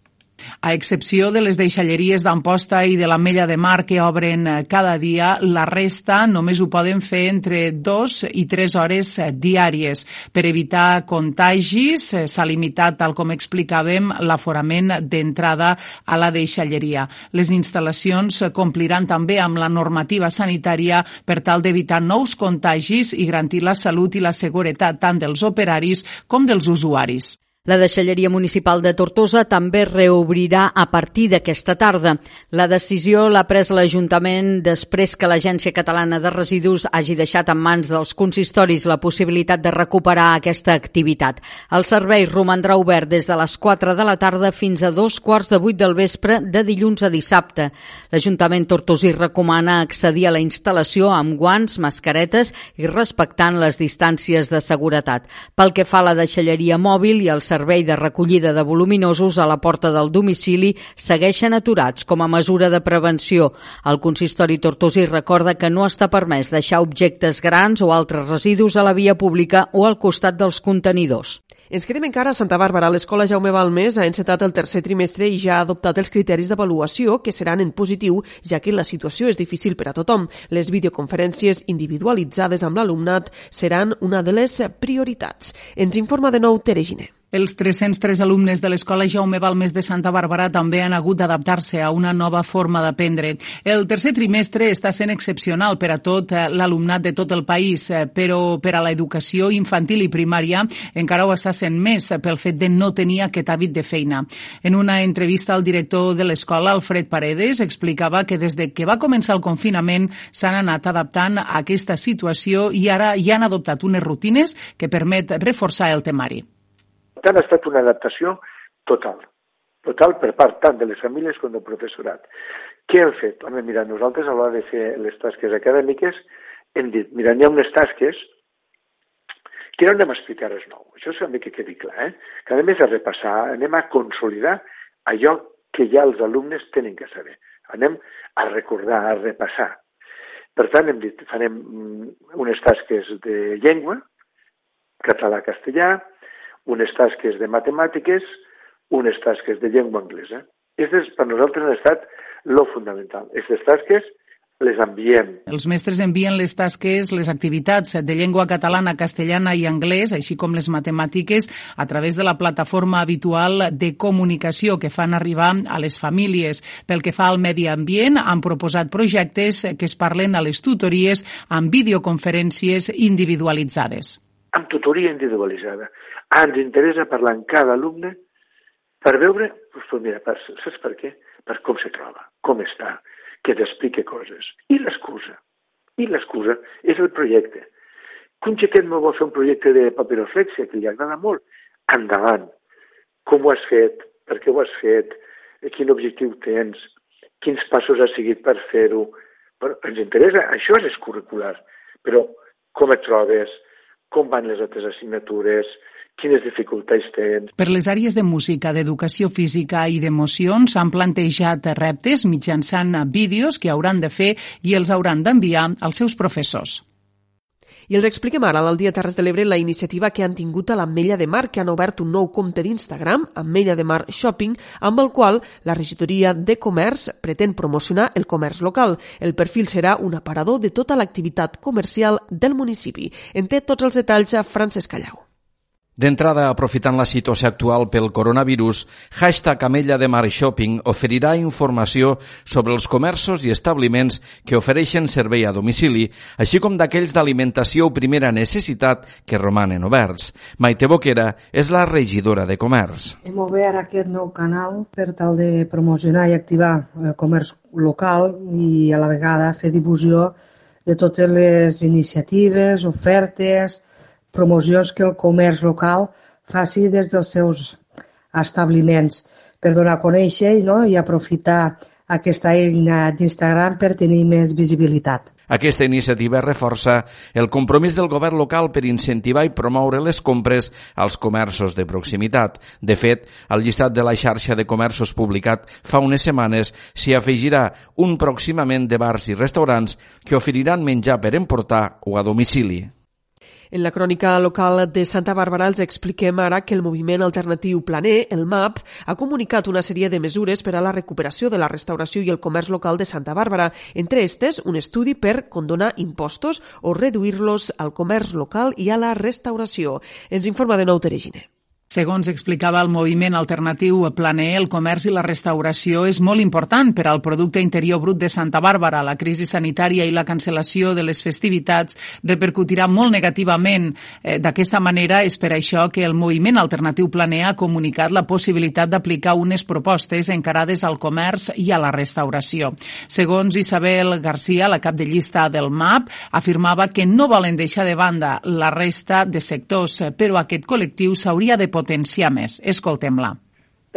A excepció de les deixalleries d'Amposta i de la Mella de Mar que obren eh, cada dia, la resta només ho poden fer entre dos i tres hores eh, diàries. Per evitar contagis eh, s'ha limitat, tal com explicàvem, l'aforament d'entrada a la deixalleria. Les instal·lacions compliran també amb la normativa sanitària per tal d'evitar nous contagis i garantir la salut i la seguretat tant dels operaris com dels usuaris. La deixalleria municipal de Tortosa també reobrirà a partir d'aquesta tarda. La decisió l'ha pres l'Ajuntament després que l'Agència Catalana de Residus hagi deixat en mans dels consistoris la possibilitat de recuperar aquesta activitat. El servei romandrà obert des de les 4 de la tarda fins a dos quarts de vuit del vespre de dilluns a dissabte. L'Ajuntament tortosí recomana accedir a la instal·lació amb guants, mascaretes i respectant les distàncies de seguretat. Pel que fa a la deixalleria mòbil i el servei servei de recollida de voluminosos a la porta del domicili segueixen aturats com a mesura de prevenció. El consistori tortosí recorda que no està permès deixar objectes grans o altres residus a la via pública o al costat dels contenidors. Ens quedem encara a Santa Bàrbara. L'Escola Jaume Balmes ha encetat el tercer trimestre i ja ha adoptat els criteris d'avaluació que seran en positiu, ja que la situació és difícil per a tothom. Les videoconferències individualitzades amb l'alumnat seran una de les prioritats. Ens informa de nou Tere Giner. Els 303 alumnes de l'Escola Jaume Balmes de Santa Bàrbara també han hagut d'adaptar-se a una nova forma d'aprendre. El tercer trimestre està sent excepcional per a tot eh, l'alumnat de tot el país, eh, però per a l'educació infantil i primària encara ho està sent més pel fet de no tenir aquest hàbit de feina. En una entrevista al director de l'escola, Alfred Paredes, explicava que des de que va començar el confinament s'han anat adaptant a aquesta situació i ara ja han adoptat unes rutines que permet reforçar el temari. Per tant, ha estat una adaptació total, total per part tant de les famílies com del professorat. Què hem fet? Home, mira, nosaltres a l'hora de fer les tasques acadèmiques hem dit, mira, hi ha unes tasques que no anem a explicar res nou. Això també que quedi clar, eh? Que a més a repassar, anem a consolidar allò que ja els alumnes tenen que saber. Anem a recordar, a repassar. Per tant, hem dit, farem mm, unes tasques de llengua, català-castellà, unes tasques de matemàtiques, unes tasques de llengua anglesa. Aquestes per nosaltres han estat lo fundamental. Aquestes tasques les enviem. Els mestres envien les tasques, les activitats de llengua catalana, castellana i anglès, així com les matemàtiques, a través de la plataforma habitual de comunicació que fan arribar a les famílies. Pel que fa al medi ambient, han proposat projectes que es parlen a les tutories amb videoconferències individualitzades. Amb tutoria individualitzada. Ah, ens interessa parlar amb cada alumne per veure, doncs, mira, per, saps per què? Per com se troba, com està, que t'explique coses. I l'excusa. I l'excusa és el projecte. Que un xiquet no vol fer un projecte de papiroflexia, que li agrada molt, endavant. Com ho has fet? Per què ho has fet? Quin objectiu tens? Quins passos has seguit per fer-ho? Ens interessa, això és curricular, però com et trobes? Com van les altres assignatures? quines dificultats tens. Per les àrees de música, d'educació física i d'emocions s'han plantejat reptes mitjançant vídeos que hauran de fer i els hauran d'enviar als seus professors. I els expliquem ara al Dia Terres de l'Ebre la iniciativa que han tingut a l'Ametlla de Mar, que han obert un nou compte d'Instagram, Ametlla de Mar Shopping, amb el qual la regidoria de comerç pretén promocionar el comerç local. El perfil serà un aparador de tota l'activitat comercial del municipi. En té tots els detalls a Francesc Callau. D'entrada, aprofitant la situació actual pel coronavirus, hashtag Amella de Mar Shopping oferirà informació sobre els comerços i establiments que ofereixen servei a domicili, així com d'aquells d'alimentació o primera necessitat que romanen oberts. Maite Boquera és la regidora de Comerç. Hem obert aquest nou canal per tal de promocionar i activar el comerç local i a la vegada fer difusió de totes les iniciatives, ofertes, promocions que el comerç local faci des dels seus establiments per donar a conèixer no? i aprofitar aquesta eina d'Instagram per tenir més visibilitat. Aquesta iniciativa reforça el compromís del govern local per incentivar i promoure les compres als comerços de proximitat. De fet, al llistat de la xarxa de comerços publicat fa unes setmanes s'hi afegirà un pròximament de bars i restaurants que oferiran menjar per emportar o a domicili. En la crònica local de Santa Bàrbara els expliquem ara que el moviment alternatiu Planer, el MAP, ha comunicat una sèrie de mesures per a la recuperació de la restauració i el comerç local de Santa Bàrbara. Entre estes, un estudi per condonar impostos o reduir-los al comerç local i a la restauració. Ens informa de nou Teregine. Segons explicava el moviment alternatiu Planer, el comerç i la restauració és molt important per al Producte Interior Brut de Santa Bàrbara. La crisi sanitària i la cancel·lació de les festivitats repercutirà molt negativament. Eh, D'aquesta manera, és per això que el moviment alternatiu Planer ha comunicat la possibilitat d'aplicar unes propostes encarades al comerç i a la restauració. Segons Isabel Garcia, la cap de llista del MAP, afirmava que no volen deixar de banda la resta de sectors, però aquest col·lectiu s'hauria de potenciar més. Escoltem-la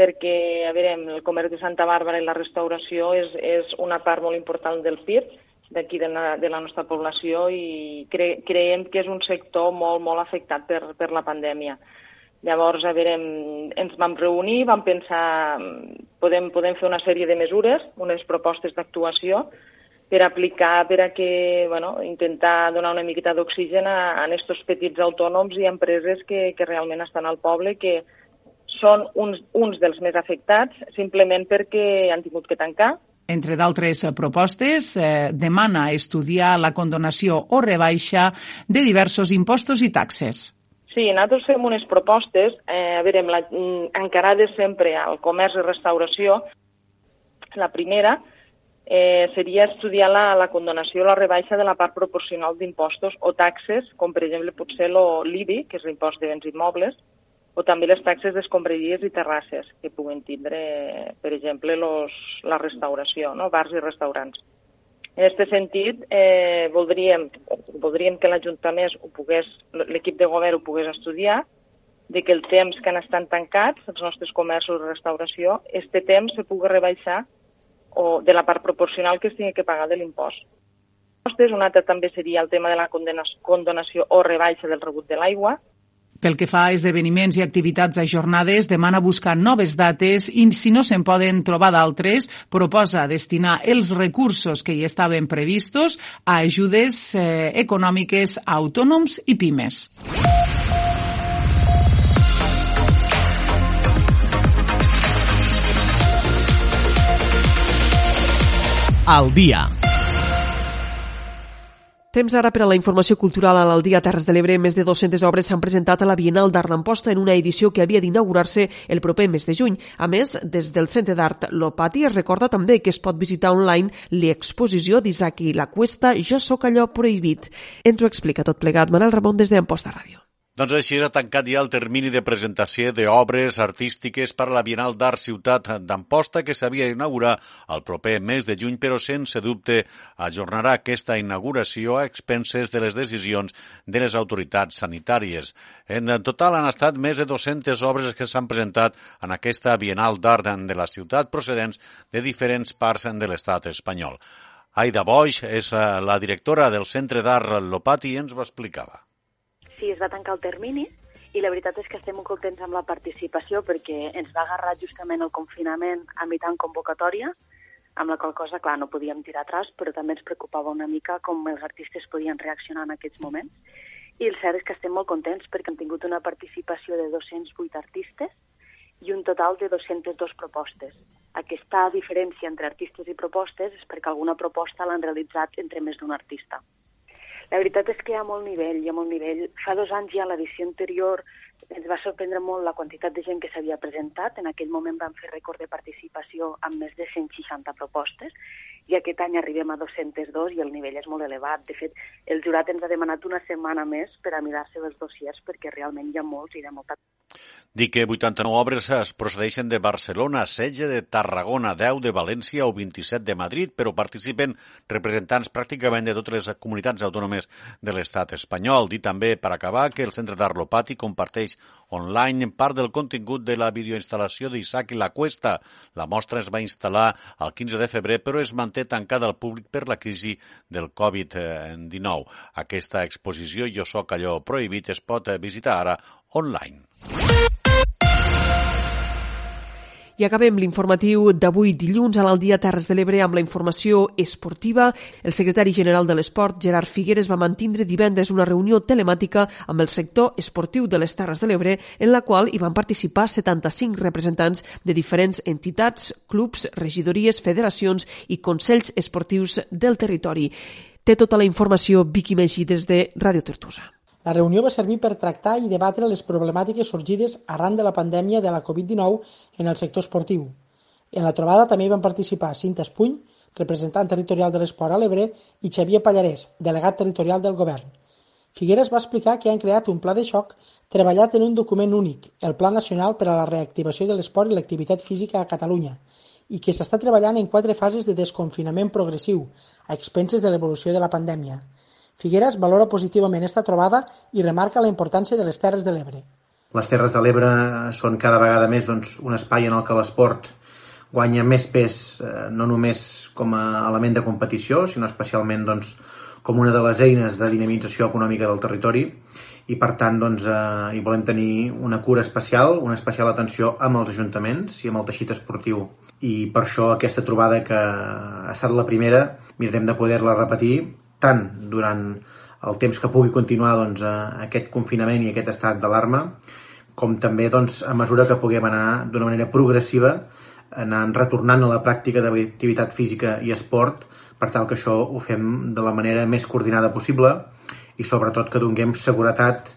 perquè, a veure, el comerç de Santa Bàrbara i la restauració és, és una part molt important del PIB d'aquí de, la, de la nostra població i cre, creiem que és un sector molt, molt afectat per, per la pandèmia. Llavors, a veure, ens vam reunir, vam pensar, podem, podem fer una sèrie de mesures, unes propostes d'actuació, per aplicar, per a que, bueno, intentar donar una miqueta d'oxigen a, a aquests petits autònoms i empreses que, que realment estan al poble, que són uns, uns dels més afectats, simplement perquè han tingut que tancar, entre d'altres propostes, eh, demana estudiar la condonació o rebaixa de diversos impostos i taxes. Sí, nosaltres fem unes propostes, eh, a veure, la, mm, encarades sempre al comerç i restauració. La primera eh, seria estudiar la, la condonació o la rebaixa de la part proporcional d'impostos o taxes, com per exemple potser l'IBI, que és l'impost de béns immobles, o també les taxes d'escombraries i terrasses que puguen tindre, per exemple, los, la restauració, no? bars i restaurants. En aquest sentit, eh, voldríem, voldríem que l'Ajuntament ho pogués, l'equip de govern ho pogués estudiar, de que el temps que han estat tancats, els nostres comerços de restauració, este temps se pugui rebaixar o de la part proporcional que es tingui que pagar de l'impost. Un altre també seria el tema de la condonació o rebaixa del rebut de l'aigua, pel que fa a esdeveniments i activitats ajornades, demana buscar noves dates i, si no se'n poden trobar d'altres, proposa destinar els recursos que hi estaven previstos a ajudes eh, econòmiques a autònoms i pimes. Al dia. Temps ara per a la informació cultural a l'Aldia Terres de l'Ebre. Més de 200 obres s'han presentat a la Bienal d'Art d'Amposta en una edició que havia d'inaugurar-se el proper mes de juny. A més, des del Centre d'Art Lopati es recorda també que es pot visitar online l'exposició d'Isaki La Cuesta Jo sóc allò prohibit. Ens ho explica tot plegat Manel Ramon des d'Amposta Ràdio. Doncs així ha tancat ja el termini de presentació d'obres artístiques per a la Bienal d'Art Ciutat d'Amposta que s'havia d'inaugurar el proper mes de juny, però sense dubte ajornarà aquesta inauguració a expenses de les decisions de les autoritats sanitàries. En total han estat més de 200 obres que s'han presentat en aquesta Bienal d'Art de la ciutat procedents de diferents parts de l'estat espanyol. Aida Boix és la directora del Centre d'Art Lopati i ens ho explicava sí, es va tancar el termini i la veritat és que estem molt contents amb la participació perquè ens va agarrar justament el confinament a mitjan convocatòria, amb la qual cosa, clar, no podíem tirar atrás, però també ens preocupava una mica com els artistes podien reaccionar en aquests moments. I el cert és que estem molt contents perquè han tingut una participació de 208 artistes i un total de 202 propostes. Aquesta diferència entre artistes i propostes és perquè alguna proposta l'han realitzat entre més d'un artista. La veritat és que hi ha molt nivell, hi ha molt nivell. Fa dos anys ja l'edició anterior ens va sorprendre molt la quantitat de gent que s'havia presentat. En aquell moment vam fer rècord de participació amb més de 160 propostes i aquest any arribem a 202 i el nivell és molt elevat. De fet, el jurat ens ha demanat una setmana més per a mirar-se els dossiers perquè realment hi ha molts i de molta Dic que 89 obres es procedeixen de Barcelona, 16 de Tarragona, 10 de València o 27 de Madrid, però participen representants pràcticament de totes les comunitats autònomes de l'estat espanyol. Dit també, per acabar, que el Centre d'Art Lopati comparteix online part del contingut de la videoinstal·lació d'Isaac i la Cuesta. La mostra es va instal·lar el 15 de febrer, però es manté tancada al públic per la crisi del Covid-19. Aquesta exposició Jo soc allò prohibit es pot visitar ara online. I acabem l'informatiu d'avui dilluns a l'Aldia Terres de l'Ebre amb la informació esportiva. El secretari general de l'Esport, Gerard Figueres, va mantindre divendres una reunió telemàtica amb el sector esportiu de les Terres de l'Ebre, en la qual hi van participar 75 representants de diferents entitats, clubs, regidories, federacions i consells esportius del territori. Té tota la informació Vicky Meixi des de Ràdio Tortosa. La reunió va servir per tractar i debatre les problemàtiques sorgides arran de la pandèmia de la Covid-19 en el sector esportiu. En la trobada també hi van participar Cinta Espuny, representant territorial de l'esport a l'Ebre, i Xavier Pallarès, delegat territorial del govern. Figueres va explicar que han creat un pla de xoc treballat en un document únic, el Pla Nacional per a la Reactivació de l'Esport i l'Activitat Física a Catalunya, i que s'està treballant en quatre fases de desconfinament progressiu, a expenses de l'evolució de la pandèmia. Figueres valora positivament esta trobada i remarca la importància de les Terres de l'Ebre. Les Terres de l'Ebre són cada vegada més doncs, un espai en el que l'esport guanya més pes eh, no només com a element de competició, sinó especialment doncs, com una de les eines de dinamització econòmica del territori i per tant doncs, eh, hi volem tenir una cura especial, una especial atenció amb els ajuntaments i amb el teixit esportiu. I per això aquesta trobada que ha estat la primera mirarem de poder-la repetir tant durant el temps que pugui continuar doncs, aquest confinament i aquest estat d'alarma, com també doncs, a mesura que puguem anar d'una manera progressiva anant retornant a la pràctica d'activitat física i esport per tal que això ho fem de la manera més coordinada possible i sobretot que donem seguretat.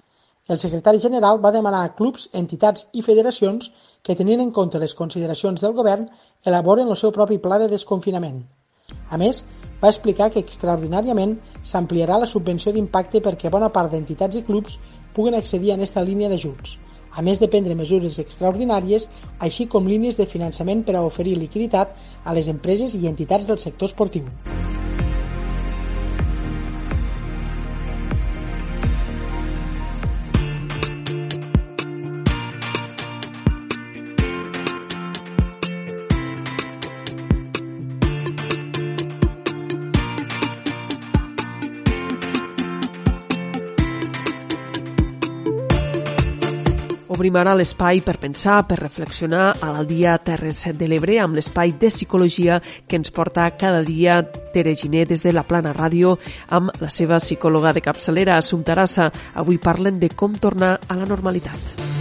El secretari general va demanar a clubs, entitats i federacions que tenint en compte les consideracions del govern elaboren el seu propi pla de desconfinament. A més, va explicar que extraordinàriament s'ampliarà la subvenció d'impacte perquè bona part d'entitats i clubs puguen accedir a aquesta línia d'ajuts, a més de prendre mesures extraordinàries, així com línies de finançament per a oferir liquiditat a les empreses i entitats del sector esportiu. Obrim ara l'espai per pensar, per reflexionar a l'Aldia Terres de l'Ebre amb l'espai de psicologia que ens porta cada dia Tere Giné des de la Plana Ràdio amb la seva psicòloga de capçalera, Assumpta Arassa. Avui parlen de com tornar a la normalitat.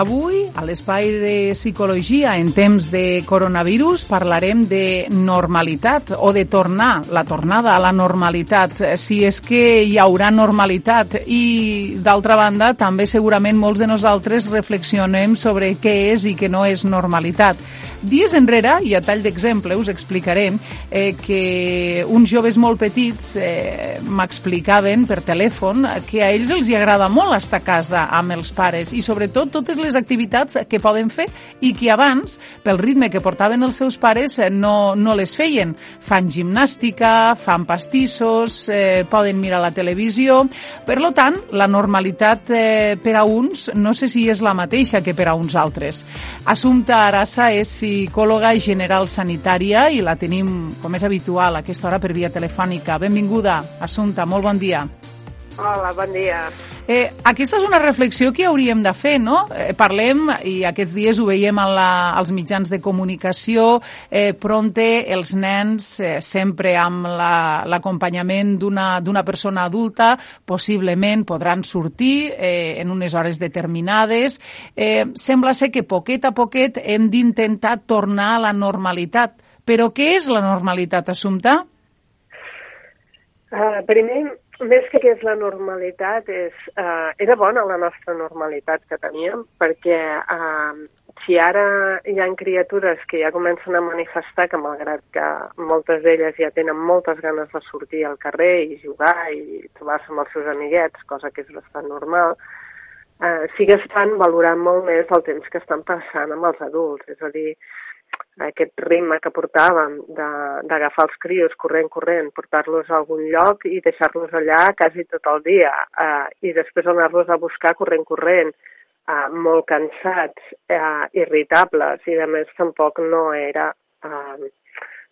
Avui, a l'espai de psicologia en temps de coronavirus, parlarem de normalitat o de tornar, la tornada a la normalitat, si és que hi haurà normalitat. I, d'altra banda, també segurament molts de nosaltres reflexionem sobre què és i què no és normalitat. Dies enrere, i a tall d'exemple, us explicarem eh, que uns joves molt petits eh, m'explicaven per telèfon que a ells els hi agrada molt estar a casa amb els pares i sobretot totes les activitats que poden fer i que abans, pel ritme que portaven els seus pares, eh, no, no les feien. Fan gimnàstica, fan pastissos, eh, poden mirar la televisió... Per lo tant, la normalitat eh, per a uns no sé si és la mateixa que per a uns altres. Assumpta Arassa és psicòloga general sanitària i la tenim, com és habitual, a aquesta hora per via telefònica. Benvinguda, Assumpta, molt bon dia. Hola, bon dia. Eh, aquesta és una reflexió que hauríem de fer, no? Eh, parlem, i aquests dies ho veiem a la, als mitjans de comunicació, eh, pronte els nens, eh, sempre amb l'acompanyament la, d'una persona adulta, possiblement podran sortir eh, en unes hores determinades. Eh, sembla ser que poquet a poquet hem d'intentar tornar a la normalitat. Però què és la normalitat, Assumpta? Uh, primer, més que és la normalitat, és, uh, era bona la nostra normalitat que teníem, perquè uh, si ara hi ha criatures que ja comencen a manifestar que malgrat que moltes d'elles ja tenen moltes ganes de sortir al carrer i jugar i trobar-se amb els seus amiguets, cosa que és bastant normal, uh, sí que estan valorant molt més el temps que estan passant amb els adults. És a dir, aquest ritme que portàvem d'agafar els crios corrent, corrent, portar-los a algun lloc i deixar-los allà quasi tot el dia eh, i després anar-los a buscar corrent, corrent, eh, molt cansats, eh, irritables i a més tampoc no era eh,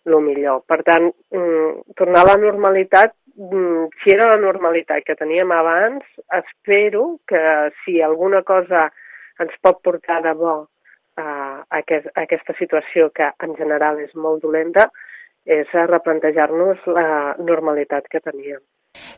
millor. Per tant, mm, tornar a la normalitat, mm, si era la normalitat que teníem abans, espero que si alguna cosa ens pot portar de bo a, aquest, a aquesta situació que en general és molt dolenta és replantejar-nos la normalitat que teníem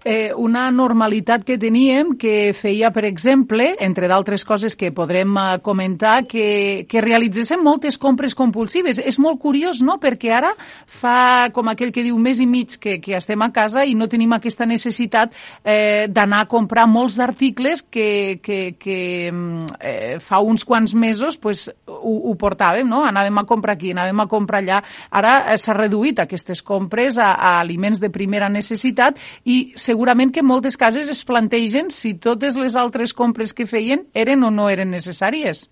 eh, una normalitat que teníem que feia, per exemple, entre d'altres coses que podrem eh, comentar, que, que realitzéssim moltes compres compulsives. És molt curiós, no?, perquè ara fa, com aquell que diu, més i mig que, que estem a casa i no tenim aquesta necessitat eh, d'anar a comprar molts articles que, que, que mm, eh, fa uns quants mesos pues, ho, ho portàvem, no? Anàvem a comprar aquí, anàvem a comprar allà. Ara eh, s'ha reduït aquestes compres a, a aliments de primera necessitat i segurament que moltes cases es plantegen si totes les altres compres que feien eren o no eren necessàries.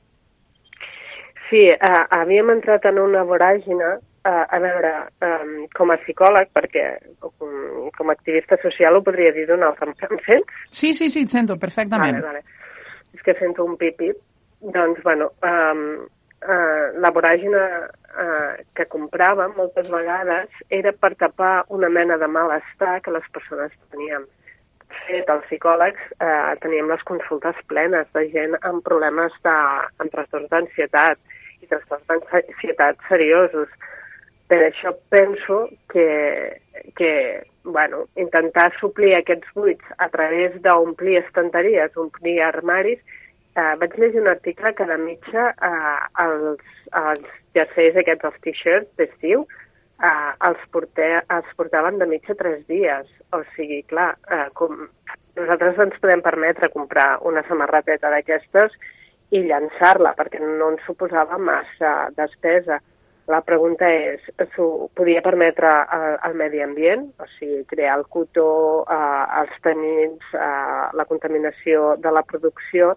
Sí, uh, havíem entrat en una voràgina uh, a veure, um, com a psicòleg, perquè com, com a activista social ho podria dir d'una altra manera. Em sents? Sí, sí, sí, et sento perfectament. Vale, vale. És que sento un pip-pip. Doncs, bueno, um, uh, la voràgina eh, que compràvem moltes vegades era per tapar una mena de malestar que les persones teníem. De fet, els psicòlegs eh, teníem les consultes plenes de gent amb problemes de, amb trastorns d'ansietat i trastorns d'ansietat seriosos. Per això penso que, que bueno, intentar suplir aquests buits a través d'omplir estanteries, omplir armaris, eh, vaig llegir un article que de mitja eh, els, els jerseis aquests, els t-shirts d'estiu, eh, els, porté, els portaven de mitja tres dies. O sigui, clar, eh, com, nosaltres ens podem permetre comprar una samarrateta d'aquestes i llançar-la, perquè no ens suposava massa despesa. La pregunta és, s'ho podia permetre al, medi ambient? O sigui, crear el cotó, eh, els tenins, eh, la contaminació de la producció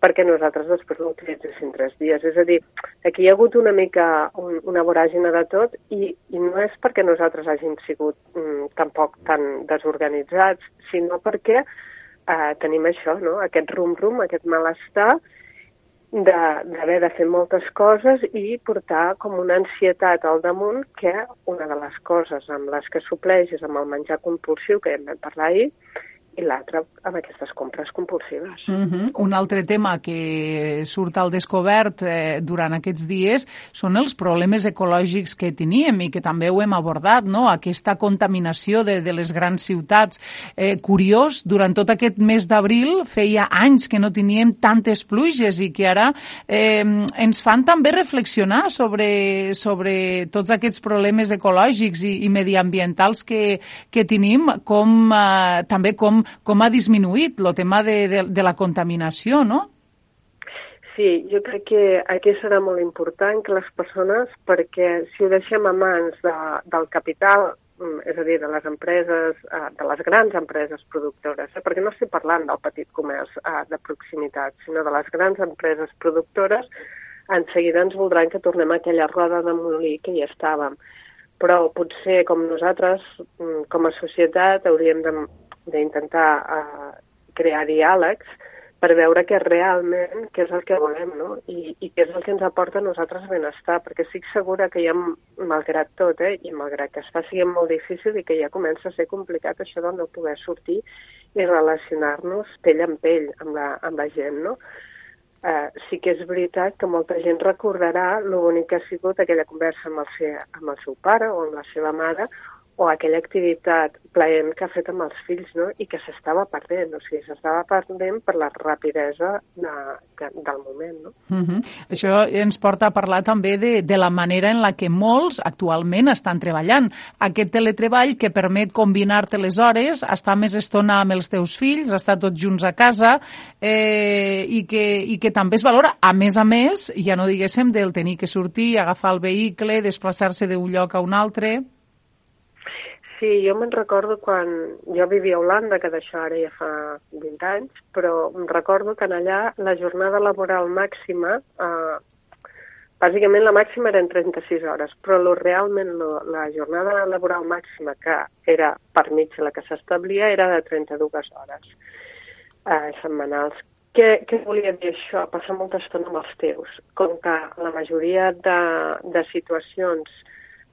perquè nosaltres després l'utilitzéssim tres dies. És a dir, aquí hi ha hagut una mica un, una voràgina de tot i, i no és perquè nosaltres hàgim sigut mm, tampoc tan desorganitzats, sinó perquè eh, tenim això, no? aquest rum-rum, aquest malestar d'haver de, de fer moltes coses i portar com una ansietat al damunt que una de les coses amb les que supleix és amb el menjar compulsiu, que ja en vam parlar ahir, i l'altre amb aquestes compres compulsives. Uh -huh. Un altre tema que surt al descobert eh, durant aquests dies són els problemes ecològics que teníem i que també ho hem abordat, no? aquesta contaminació de, de les grans ciutats. Eh, curiós, durant tot aquest mes d'abril feia anys que no teníem tantes pluges i que ara eh, ens fan també reflexionar sobre, sobre tots aquests problemes ecològics i, i mediambientals que, que tenim, com, eh, també com, com ha disminuït el tema de, de, de la contaminació, no? Sí, jo crec que aquí serà molt important que les persones, perquè si ho deixem a mans de, del capital, mm, és a dir, de les empreses, eh, de les grans empreses productores, eh, perquè no estic parlant del petit comerç eh, de proximitat, sinó de les grans empreses productores, en seguida ens voldran que tornem a aquella roda de molí que hi estàvem. Però potser, com nosaltres, mm, com a societat, hauríem d'intentar eh, crear diàlegs per veure que realment què és el que volem no? I, i què és el que ens aporta a nosaltres benestar, perquè estic segura que ja, malgrat tot, eh, i malgrat que està sent molt difícil i que ja comença a ser complicat això de no poder sortir i relacionar-nos pell en pell amb la, amb la gent, no? Eh, sí que és veritat que molta gent recordarà l'únic que ha sigut aquella conversa amb el, seu, amb el seu pare o amb la seva mare o aquella activitat plaent que ha fet amb els fills no? i que s'estava perdent, o sigui, s'estava perdent per la rapidesa de, de, del moment. No? Uh -huh. Això ens porta a parlar també de, de la manera en la que molts actualment estan treballant. Aquest teletreball que permet combinar-te les hores, estar més estona amb els teus fills, estar tots junts a casa eh, i, que, i que també es valora, a més a més, ja no diguéssim, del tenir que sortir, agafar el vehicle, desplaçar-se d'un lloc a un altre... Sí, jo me'n recordo quan jo vivia a Holanda, que d'això ara ja fa 20 anys, però em recordo que en allà la jornada laboral màxima, eh, bàsicament la màxima eren 36 hores, però lo, realment lo, la jornada laboral màxima que era per mig la que s'establia era de 32 hores eh, setmanals. Què, què volia dir això? Passar molta estona amb els teus. Com que la majoria de, de situacions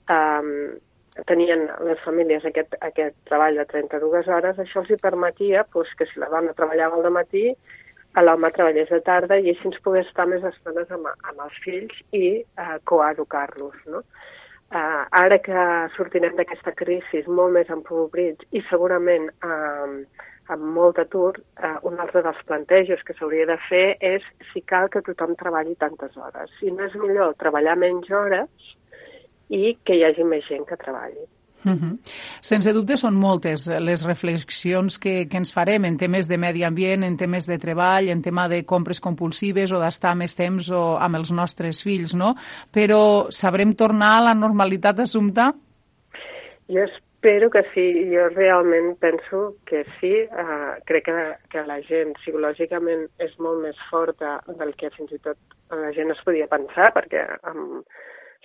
eh, tenien les famílies aquest, aquest treball de 32 hores, això els hi permetia pues, que si la dona treballava al matí, l'home treballés de tarda i així ens pogués estar més estones amb, amb els fills i uh, coeducar-los. No? Uh, ara que sortirem d'aquesta crisi molt més empobrits i segurament uh, amb molt atur, uh, un altre dels plantejos que s'hauria de fer és si cal que tothom treballi tantes hores. Si no és millor treballar menys hores i que hi hagi més gent que treballi. Uh -huh. Sense dubte són moltes les reflexions que, que ens farem en temes de medi ambient, en temes de treball, en tema de compres compulsives o d'estar més temps o amb els nostres fills, no? Però sabrem tornar a la normalitat, Assumpta? Jo espero que sí. Jo realment penso que sí. Uh, crec que, que la gent psicològicament és molt més forta del que fins i tot la gent es podia pensar, perquè amb,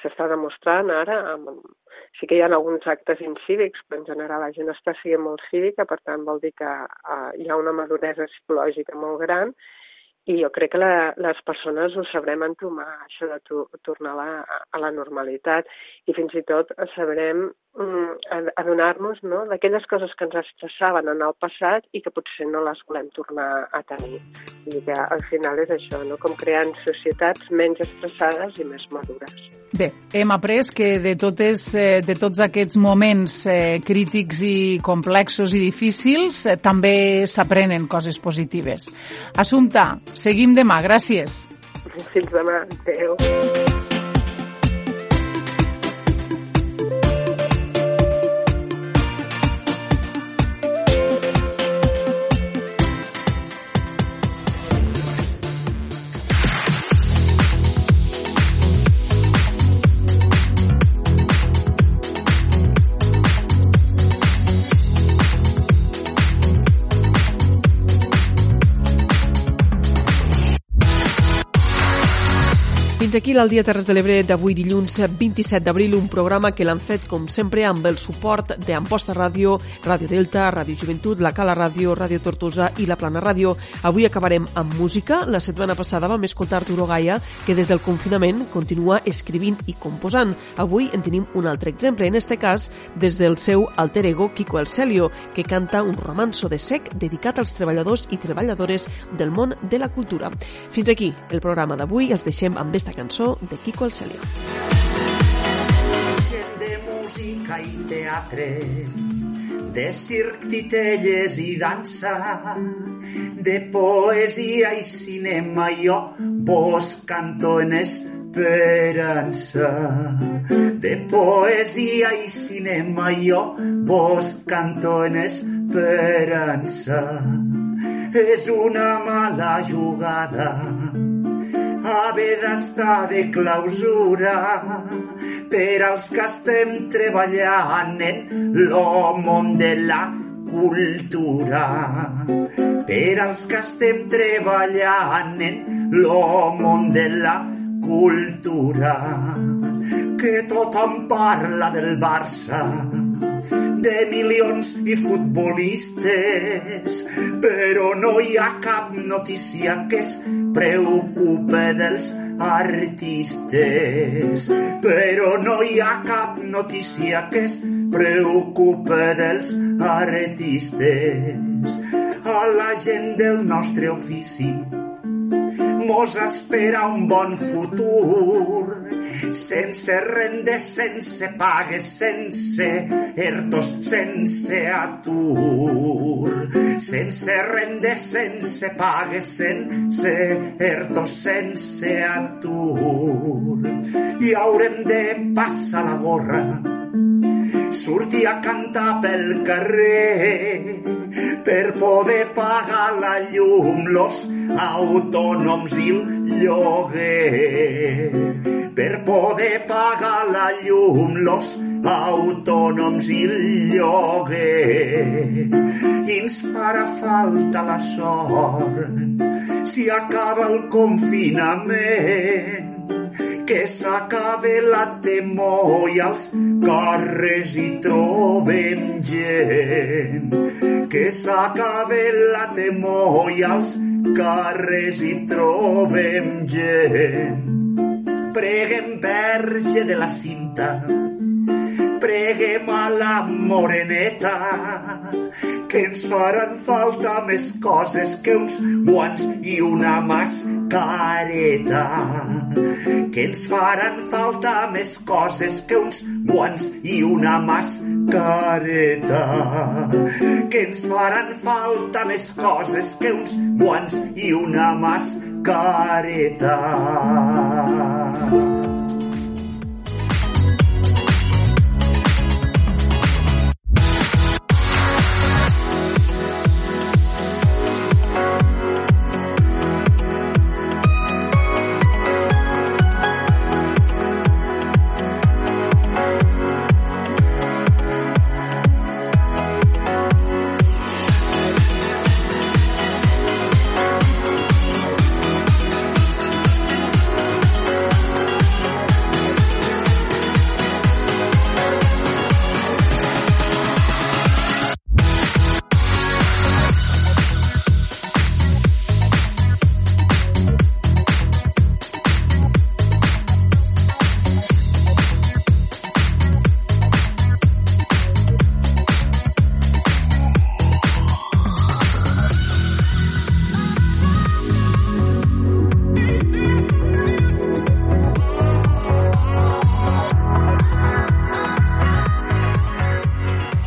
s'està demostrant ara. Amb, sí que hi ha alguns actes incívics, però en general la gent està sent molt cívica, per tant vol dir que uh, hi ha una maduresa psicològica molt gran i jo crec que la, les persones ho sabrem entomar, això de to, tornar la, a la normalitat i fins i tot sabrem adonar-nos no, d'aquelles coses que ens estressaven en el passat i que potser no les volem tornar a tenir. I que al final és això, no? com creant societats menys estressades i més madures. Bé, hem après que de, totes, eh, de tots aquests moments eh, crítics i complexos i difícils eh, també s'aprenen coses positives. Assumpta, seguim demà. Gràcies. Fins demà. Adéu. Fins aquí l'Al Dia Terres de l'Ebre d'avui dilluns 27 d'abril, un programa que l'han fet, com sempre, amb el suport d'Amposta Ràdio, Ràdio Delta, Ràdio Joventut, La Cala Ràdio, Ràdio Tortosa i La Plana Ràdio. Avui acabarem amb música. La setmana passada vam escoltar Arturo Gaia, que des del confinament continua escrivint i composant. Avui en tenim un altre exemple, en este cas des del seu alter ego Kiko El Celio, que canta un romanzo de sec dedicat als treballadors i treballadores del món de la cultura. Fins aquí el programa d'avui. Els deixem amb esta cançó de Kiko El Celio. de música i teatre, de circ, titelles i dansa, de poesia i cinema, jo vos canto en esperança. De poesia i cinema, jo vos canto en esperança. És una mala jugada haver d'estar de clausura per als que estem treballant en món de la cultura. Per als que estem treballant en món de la cultura. Que tothom parla del Barça, de milions i futbolistes, però no hi ha cap notícia que es preocupe dels artistes. Però no hi ha cap notícia que es preocupe dels artistes. A la gent del nostre ofici mos espera un bon futur sense rendes, sense pagues, sense ertos, sense atur. Sense rendes, sense pagues, sense ertos, sense atur. I haurem de passar la gorra, sortir a cantar pel carrer per poder pagar la llum, los autònoms i el lloguer. Per poder pagar la llum, los autònoms i el lloguer. I ens farà falta la sort si acaba el confinament que s'acabe la temor i als carrers hi trobem gent. Que s'acabe la temor i als carrers hi trobem gent. Preguem verge de la cinta, preguem a la moreneta, que ens faran falta més coses que uns guants i una mascareta. Que ens faran falta més coses que uns guants i una mascareta. Que ens faran falta més coses que uns guants i una mascareta.